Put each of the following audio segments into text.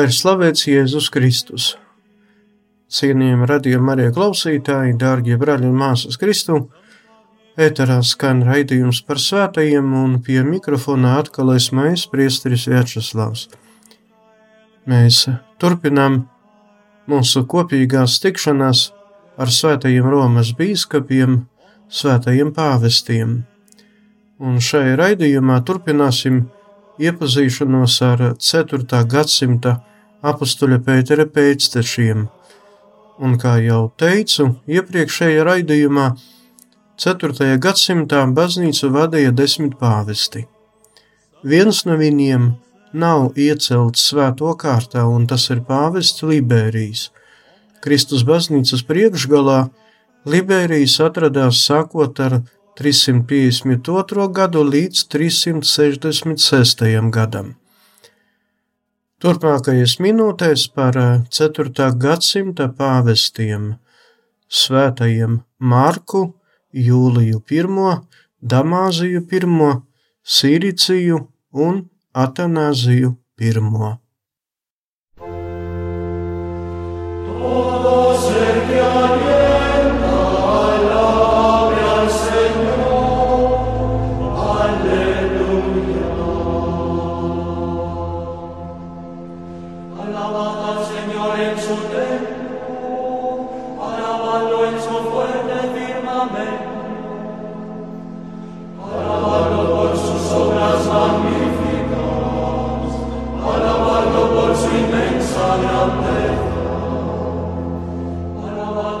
Lai ir slavēts Jēzus Kristus. Cienījami radījumi arī klausītāji, dārgie brāļi un māsas Kristu. Ēterā skan raidījums par svētajiem, un pie mikrofona atkal esmu es, Priesteris Vjačeslavs. Mēs turpinām mūsu kopīgās tikšanās ar svētajiem Romas bīskapiem, svētajiem pāvestiem. Un šai raidījumā turpināsim iepazīšanos ar 4. gadsimta apstuļa Pētera pēctečiem. Un kā jau teicu, iepriekšējā raidījumā 4. gadsimtā baznīcu vadīja desmit pāvesti. Viens no viņiem nav iecelts svēto kārtā, un tas ir pāvests Liberijs. Kristus baznīcas priekšgalā Liberijs atradās sākot ar 352. gadu līdz 366. gadam. Turpmākajās minūtēs par 4. gadsimta pāvestiem, svētajiem Marku, Jūliju I, Damāziju I, Sīriciju un Atanāziju I.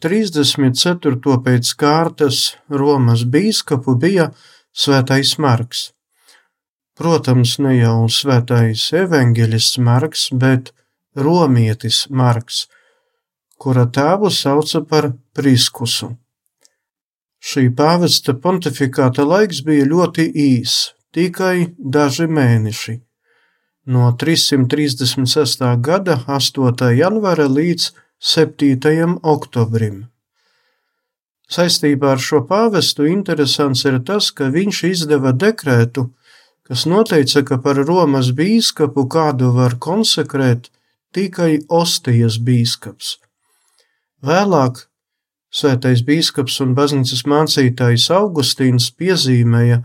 34. pēc kārtas Romas bīskapu bija Svētais Marks. Protams, ne jau Svētais evaņģeļists Marks, bet Romietis Marks, kura tēvu sauca par Priskusu. Šī pāvesta pontifikāta laiks bija ļoti īs, tikai daži mēneši - no 336. gada 8. janvāra līdz 7. oktobrim. Saistībā ar šo pāvestu interesants ir tas, ka viņš izdeva dekrētu, kas noteica, ka par Romas bīskapu kādu var konsekrēt tikai Ostijas bīskaps. Vēlāk svētais bīskaps un baznīcas mācītājs Augustīns piezīmēja,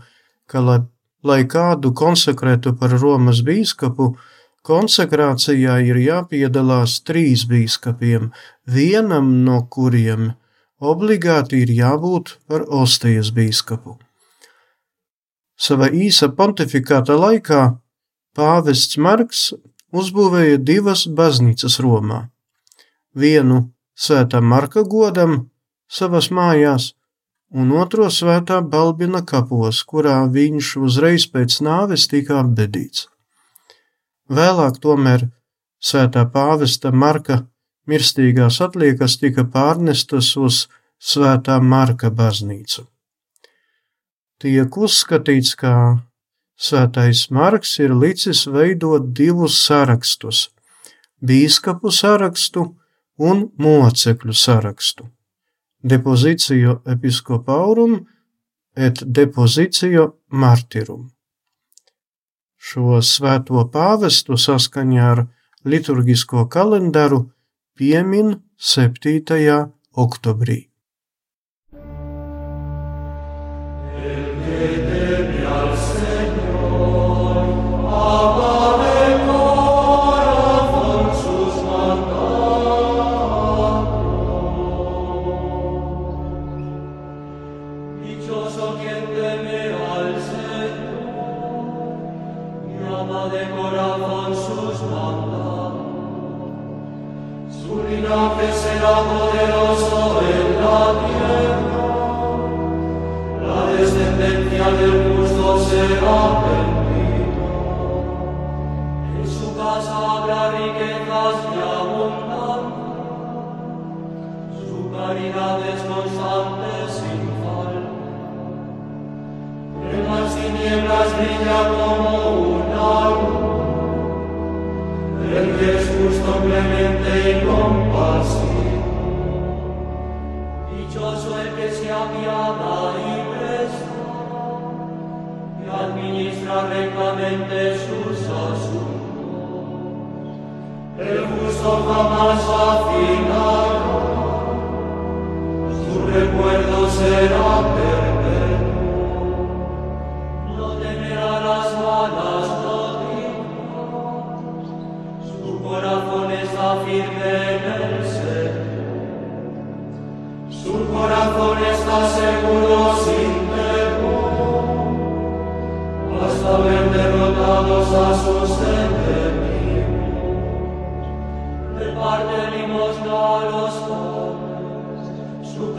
ka, lai, lai kādu konsekrētu par Romas bīskapu, Konsekrācijā ir jāpiedalās trīs bīskapiem, vienam no kuriem obligāti ir jābūt par Ostijas bīskapu. Sava īsa pontifikāta laikā pāvests Marks uzbūvēja divas baznīcas Romā. Vienu svētā Marka godam savas mājās, un otro svētā Balbina kapos, kurā viņš uzreiz pēc nāves tika apbedīts. Vēlāk tomēr svētā pāvesta Marka mirstīgās atliekas tika pārnestas uz svētā Marka baznīcu. Tiek uzskatīts, ka Svētais Marks ir licis veidot divus sarakstus - bīskapu sarakstu un mocekļu sarakstu - depozīciju episkopaurum et depozīciju martirum. Šo svēto pāvestu saskaņā ar liturgisko kalendāru piemin 7. oktobrī. Que abundan, su caridad es gozante sin fal, en las tinieblas brilla como un alma, el que es y compasivo, dichoso el que se apiada y presta, que administra rectamente sus asuntos. El justo jamás afinará, su recuerdo será perpetuo. No temerá las malas noticias, su corazón está firme en el Señor. Su corazón está seguro sin temor, hasta ver derrotados a sus enemigos.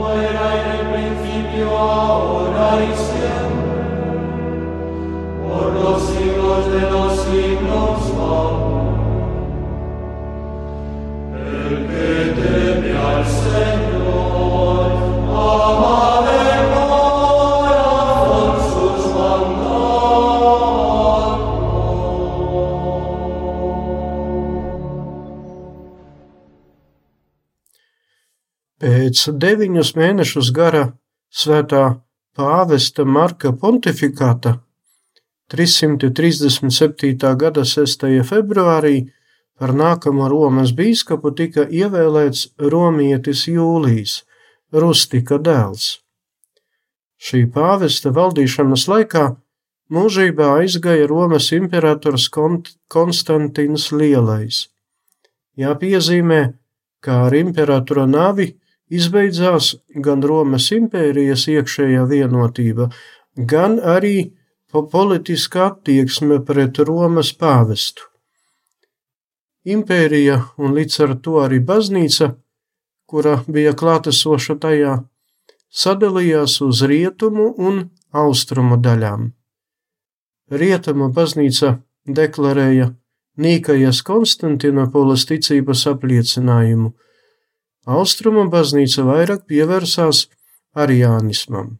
como era en el principio, ahora y siempre, por los siglos de los siglos. Amén. El que teme al Señor, Pēc deviņus mēnešus gara svētā pāvesta Marka pontifikāta 337. gada 6. februārī par nākamo Romas bīskapu tika ievēlēts romietis Jūlijs, Rustika dēls. Šī pāvesta valdīšanas laikā mūžībā aizgāja Romas imperators Konstantins Lielais. Jāpiezīmē, kā ar imperatora navi izbeidzās gan Romas impērijas iekšējā vienotība, gan arī politiska attieksme pret Romas pāvestu. Impērija un līdz ar to arī baznīca, kura bija klātesoša tajā, sadalījās uz rietumu un austrumu daļām. Rietumu baznīca deklarēja Nīkajas Konstantinopolis ticības apliecinājumu – Austrumu baznīca vairāk pievērsās ariānismam.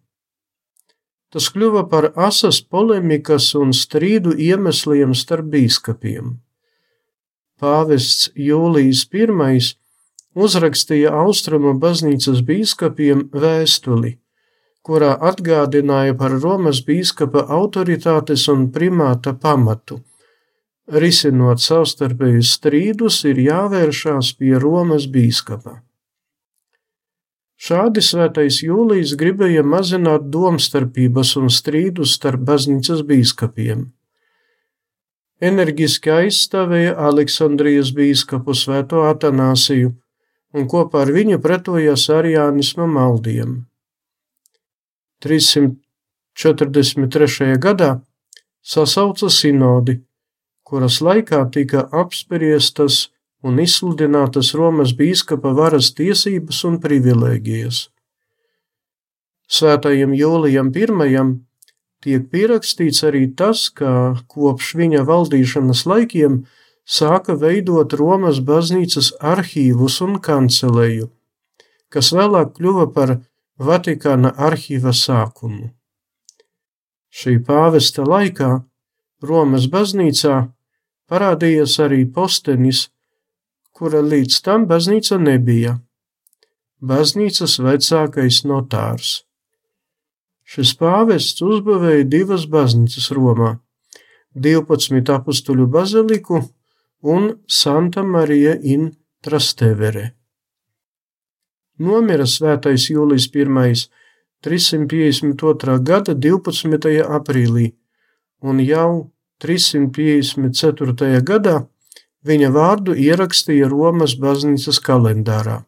Tas kļuva par asas polemikas un strīdu iemesliem starp bīskapiem. Pāvests Jūlijs I uzrakstīja Austrumu baznīcas bīskapiem vēstuli, kurā atgādināja par Romas bīskapa autoritātes un primāta pamatu. Risinot savstarpējus strīdus, ir jāvēršās pie Romas bīskapa. Šādi svētais Jūlijs gribēja mazināt domstarpības un strīdus starp baznīcas bīskapiem. Enerģiski aizstāvēja Aleksandrijas bīskapu svēto Atanāsiju un kopā ar viņu pretojās Arijānisma maldiem. 343. gadā sasauca sinodi, kuras laikā tika apspriestas un izsludinātas Romas bīskapa varas tiesības un privilēģijas. Svētajam Jūlijam I tiek pierakstīts arī tas, ka kopš viņa valdīšanas laikiem sāka veidot Romas baznīcas arhīvus un kanceleju, kas vēlāk kļuva par Vatikāna arhīva sākumu. Šī pāvesta laikā Romas baznīcā parādījās arī postenis, kura līdz tam baznīca nebija - baznīcas vecākais notārs. Šis pāvests uzbūvēja divas baznīcas Romā - 12 apstuļu baziliku un Santa Marija in Trastevere. Nomira svētais Jūlijs I 352. gada 12. aprīlī, un jau 354. gadā viņa vārdu ierakstīja Romas baznīcas kalendārā.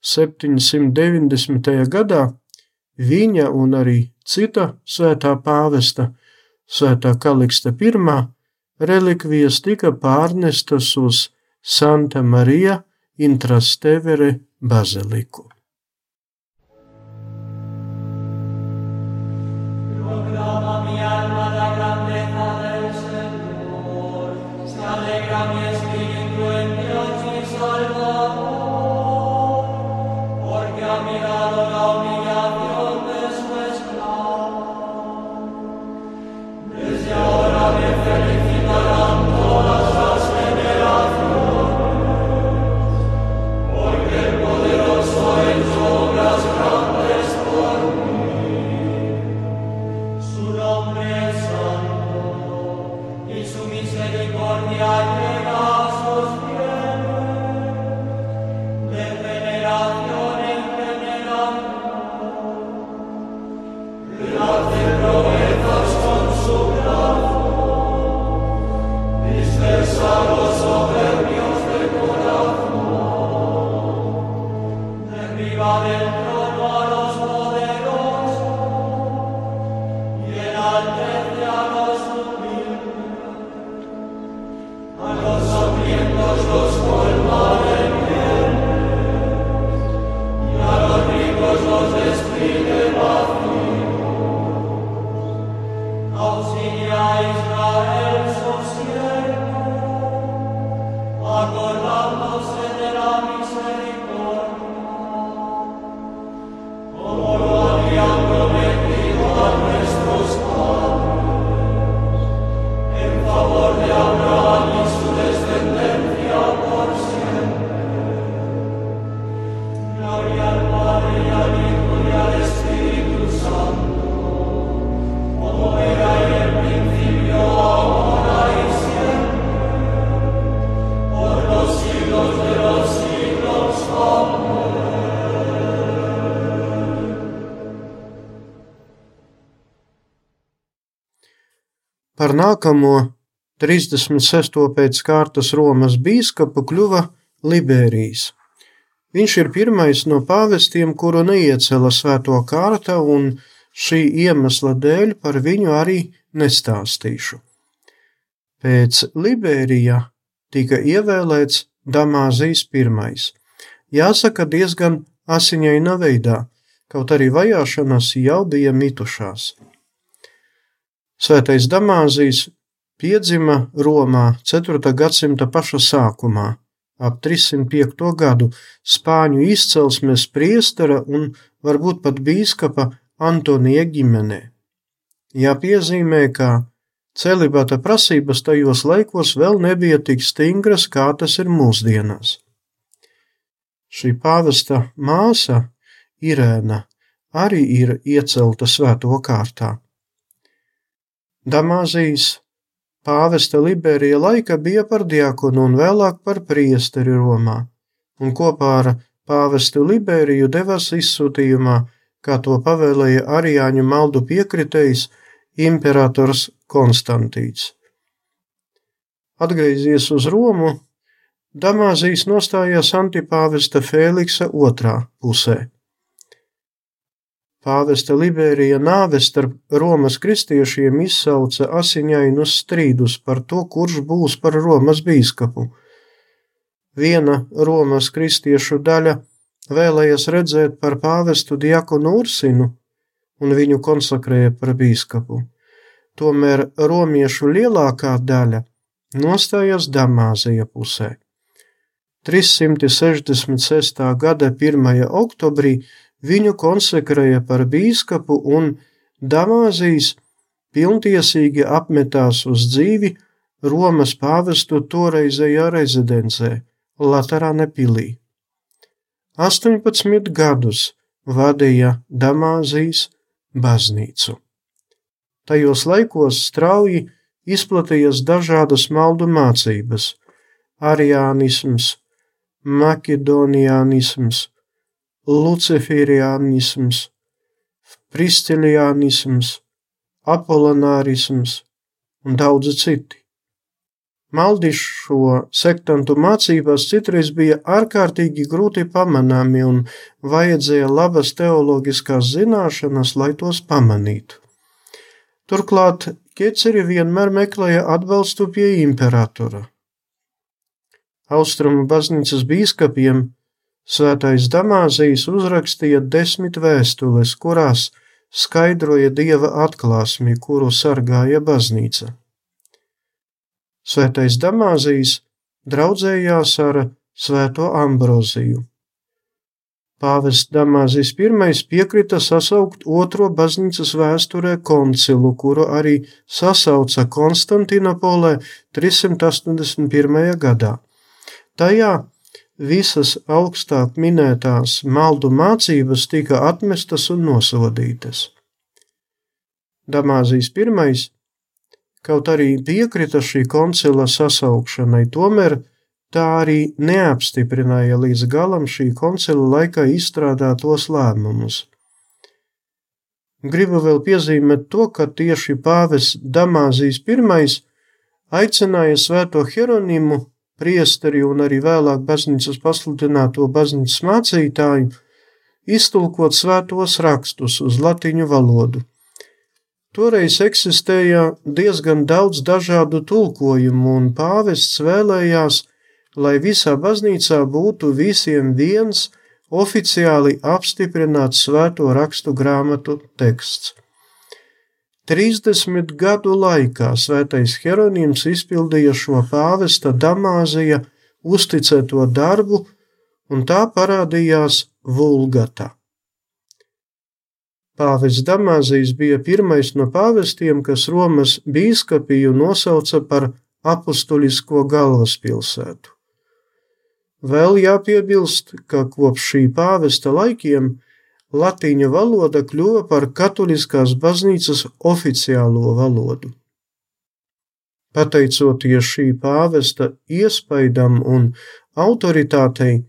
790. gadā viņa un arī cita svētā pāvesta, svētā Kaliksta I, relikvijas tika pārnestas uz Santa Marija Intrastevere baziliku. Nākamo 36. pēc kārtas Romas bīskapu kļuva Liberijs. Viņš ir pirmais no pāvestiem, kuru neiecēla svēto kārta, un šī iemesla dēļ par viņu arī nestāstīšu. Pēc Liberija tika ievēlēts Damāzijas pirmais. Jāsaka, diezgan asiņaina veidā, kaut arī vajāšanas jau bija mitušās. Svētais Damāzijs piedzima Romā 4. gadsimta paša sākumā, ap 305. gadu spāņu izcelsmes priestera un varbūt pat bīskapa Antonija ģimenē. Jāpiezīmē, ka celibata prasības tajos laikos vēl nebija tik stingras, kā tas ir mūsdienās. Šī pāvesta māsa, Irēna, arī ir iecelta svēto kārtā. Damāzijas pāvesta Liberija laika bija par diakonu un vēlāk par priesteri Romā, un kopā ar pāvestu Liberiju devās izsūtījumā, kā to pavēlēja Arijāņu maldu piekritējs imperators Konstantīns. Atgriezies uz Romu, Damāzijas nostājās antipāvesta Fēliksa otrā pusē. Pāvesta Liberija nāve starp Romas kristiešiem izsauca asiņainus strīdus par to, kurš būs par Romas bīskapu. Viena Romas kristiešu daļa vēlējas redzēt par pāvestu diakonu Ursinu un viņu konsekrēja par bīskapu. Tomēr romiešu lielākā daļa nostājās Damāzija pusē. 366. gada 1. oktobrī viņu konsekrēja par bīskapu un Damāzijas pilntiesīgi apmetās uz dzīvi Romas pāvestu toreizējā rezidencē, Laterāne pilī. 18 gadus vadīja Damāzijas baznīcu. Tajos laikos strauji izplatījās dažādas maldu mācības - ariānisms, makedoniānisms, luciferianisms, pristilianisms, apolonārisms un daudzi citi. Maldišo sektantu mācībās citreiz bija ārkārtīgi grūti pamanāmi un vajadzēja labas teoloģiskās zināšanas, lai tos pamanītu. Turklāt ķeceri vienmēr meklēja atbalstu pie imperatora. Austrumu baznīcas bīskapiem Svētais Damāzijs uzrakstīja desmit vēstules, kurās skaidroja dieva atklāsmi, kuru sargāja baznīca. Svētais Damāzijs draudzējās ar Svēto Ambroziju. Pāvests Damāzijs I piekrita sasaukt otro baznīcas vēsturē koncilu, kuru arī sasauca Konstantinopolē 381. gadā. Tajā visas augstāk minētās maldu mācības tika atmestas un nosodītas. Damāzijas pirmais, kaut arī piekrita šī koncila sasaukšanai, tomēr tā arī neapstiprināja līdz galam šī koncila laikā izstrādātos lēmumus. Gribu vēl piezīmēt to, ka tieši pāvis Damāzijas pirmais aicināja svēto Hieronimu priesteri un arī vēlāk baznīcas pasludināto baznīcas mācītāju iztulkot svētos rakstus uz latīņu valodu. Toreiz eksistēja diezgan daudz dažādu tulkojumu, un pāvests vēlējās, lai visā baznīcā būtu visiem viens oficiāli apstiprināts svēto rakstu grāmatu teksts. 30 gadu laikā svētais Hieronyms izpildīja šo pāvesta Damāzija uzticēto darbu, un tā parādījās Vulgata. Pāvests Damāzijs bija pirmais no pāvestiem, kas Romas bīskapiju nosauca par apustulisko galvaspilsētu. Vēl jāpiebilst, ka kopš šī pāvesta laikiem latīņu valoda kļuva par katoliskās baznīcas oficiālo valodu. Pateicoties šī pāvesta iespaidam un autoritātei,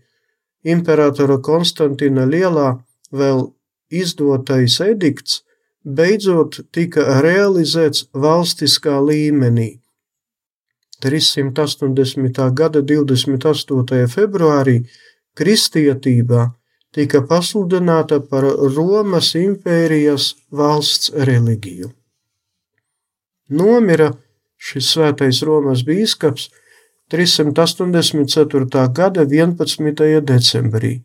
imperatora Konstantina Lielā vēl izdotais edikts beidzot tika realizēts valstiskā līmenī. 380. gada 28. februārī kristietībā tika pasludināta par Romas impērijas valsts reliģiju. Nomira šis svētais Romas bīskaps 384. gada 11. decembrī.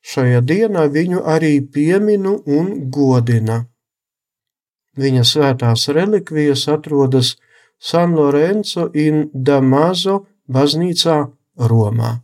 Šajā dienā viņu arī pieminu un godina. Viņa svētās relikvijas atrodas San Lorenzo in Damaso baznīcā Romā.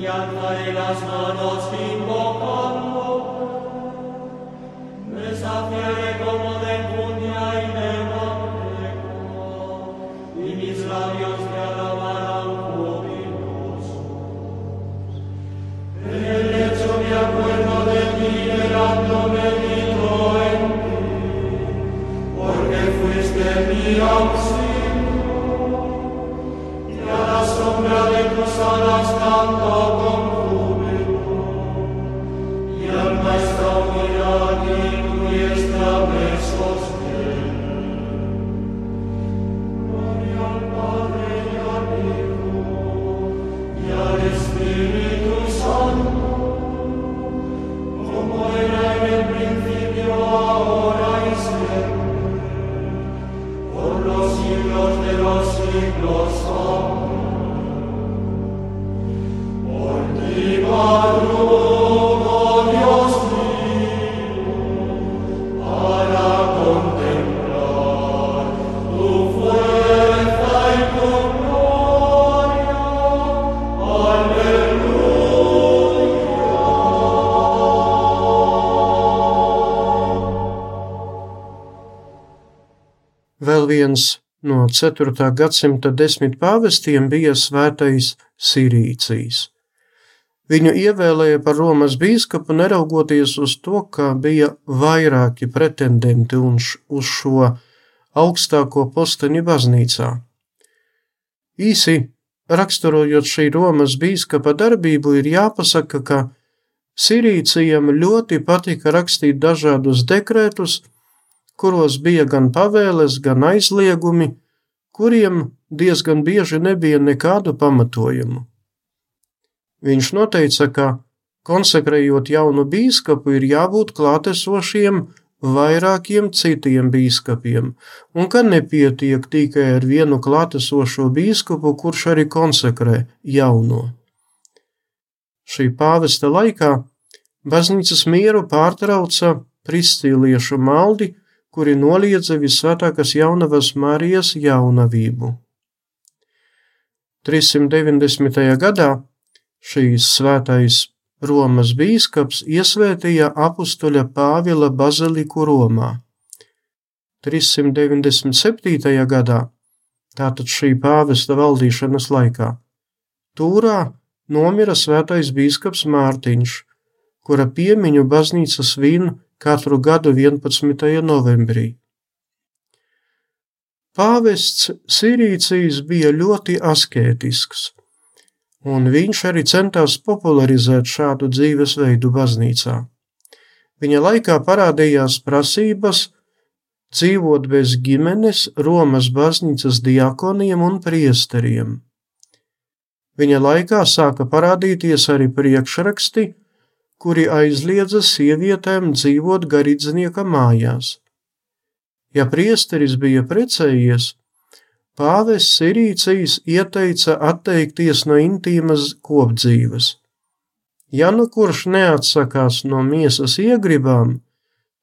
Ia tai las manos Vēl 4. gadsimta desmit pāvestiem bija svētais Sirīcijas. Viņu ievēlēja par Romas bīskapu neraugoties uz to, ka bija vairāki pretendenti uz šo augstāko posteni baznīcā. Īsi raksturojot šī Romas bīskapa darbību, ir jāpasaka, ka Sirīcijam ļoti patika rakstīt dažādus dekrētus, kuros bija gan pavēles, gan aizliegumi, kuriem diezgan bieži nebija nekādu pamatojumu. Viņš noteica, ka konsekrējot jaunu bīskapu ir jābūt klātesošiem vairākiem citiem bīskapiem, un ka nepietiek tikai ar vienu klātesošo bīskapu, kurš arī konsekrē jauno. Šī pāvesta laikā baznīcas mieru pārtrauca pristīliešu maldi, kuri noliedza visvētākās jaunavas Marijas jaunavību. 390. gadā šīs svētais Romas bīskaps iesvētīja apustuļa Pāvila baziliku Romā. 397. gadā, tātad šī pāvesta valdīšanas laikā, Tūrā nomira svētais bīskaps Mārtiņš, kura piemiņu baznīca svin katru gadu 11. novembrī. Pāvests Sirīcijas bija ļoti askētisks, un viņš arī centās popularizēt šādu dzīvesveidu baznīcā. Viņa laikā parādījās prasības dzīvot bez ģimenes Romas baznīcas diakoniem un priesteriem. Viņa laikā sāka parādīties arī priekšraksti, kuri aizliedza sievietēm dzīvot garīdznieka mājās. Ja priesteris bija precējies, pāvests Sirīcijas ieteica atteikties no intīmas kopdzīves. Ja nu kurš neatsakās no miesas iegribām,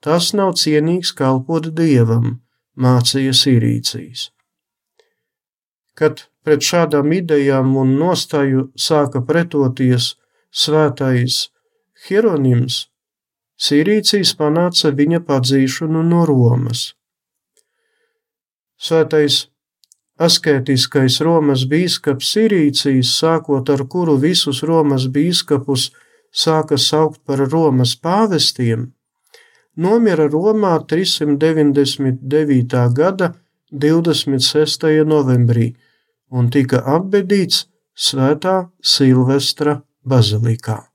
tas nav cienīgs kalpot dievam, mācīja Sirīcijas. Kad pret šādām idejām un nostāju sāka pretoties svētais Hieronims Sīrīcijas panāca viņa padzīšanu no Romas. Svētais asketiskais Romas bīskaps Sīrīcijas, sākot ar kuru visus Romas bīskapus sāka saukt par Romas pāvestiem, nomira Romā 399. gada 26. novembrī un tika apbedīts Svētā Silvestra bazilikā.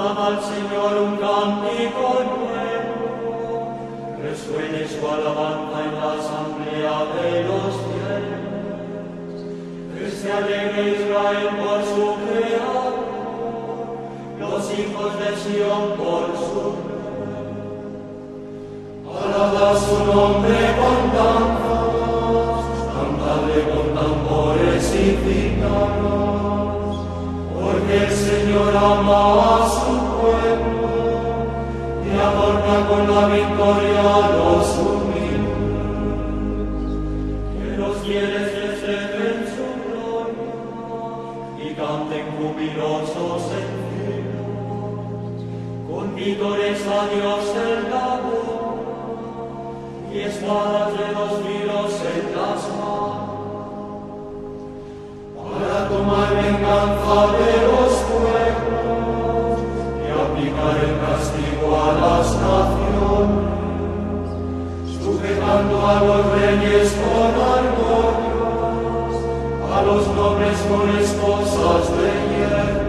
Cantan al Señor un cántico nuevo, resuene su alabanza en la asamblea de los fieles. Que se alegre Israel por su creador, los hijos de Sion por su rey. Alaba su nombre con danzas, cantadle con tambores y cítaros, porque el Señor ama a su adorna con la victoria a los humildes, que los fieles reciben su gloria y canten jubilosos en vida, con vítores a Dios en la boca y espadas de los tiros en las manos, para tomar venganza de los A los reyes con argollas, a los nobles con esposas de hierro.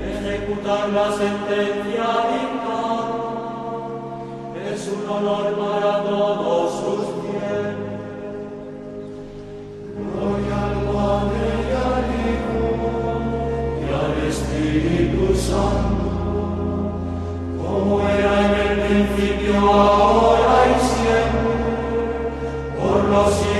Ejecutar la sentencia dictada es un honor para todos sus fieles. Gloria al Padre y al Hijo y al Espíritu Santo, como era en el principio,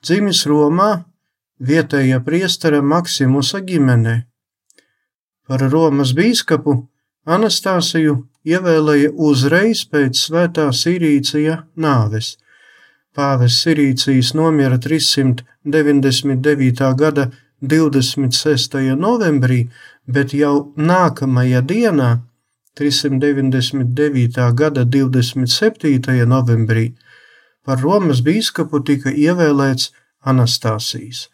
Dzimis Romā vietējā priestera Maksimusa ģimenē. Par Romas bīskapu Anastāsiju ievēlēja uzreiz pēc svētā Sirīcija nāves. Pāvis Sirīcijas nomira 399. gada 26. novembrī, bet jau nākamajā dienā 399. gada 27. novembrī par Romas bīskapu tika ievēlēts Anastasijas.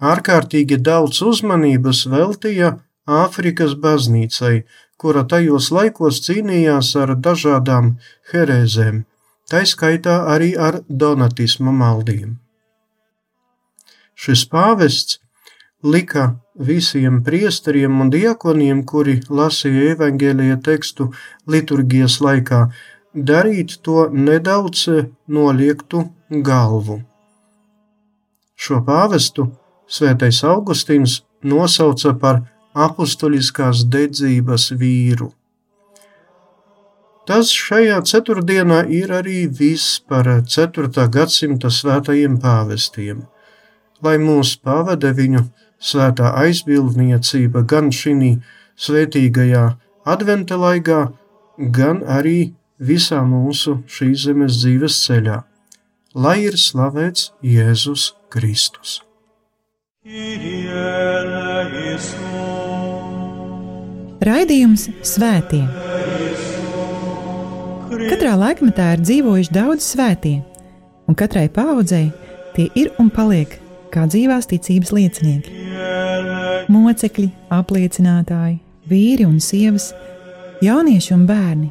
Ārkārtīgi daudz uzmanības veltīja Āfrikas baznīcai, kura tajos laikos cīnījās ar dažādām herēzēm, taiskaitā arī ar donatisma maldiem. Šis pāvests lika visiem priesteriem un diakoniem, kuri lasīja evaņģēlīja tekstu liturgijas laikā, darīt to nedaudz noliektu galvu. Šo pāvestu svētais Augustīns nosauca par apustuliskās dedzības vīru. Tas šajā ceturtdienā ir arī viss par 4. gadsimta svētajiem pāvestiem. Lai mūs pavada viņu svētā aizbildniecība gan šī svētīgajā adventa laikā, gan arī visā mūsu šīs zemes dzīves ceļā. Lai ir slavēts Jēzus Kristus! Raidījums Svētie. Katrā laikmetā ir dzīvojuši daudz svētie, un katrai paudzei tie ir un paliek kā dzīvās ticības liecinieki. Mocekļi, apliecinātāji, vīri un sievas, jaunieši un bērni.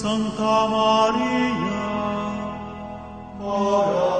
Santa Maria, ora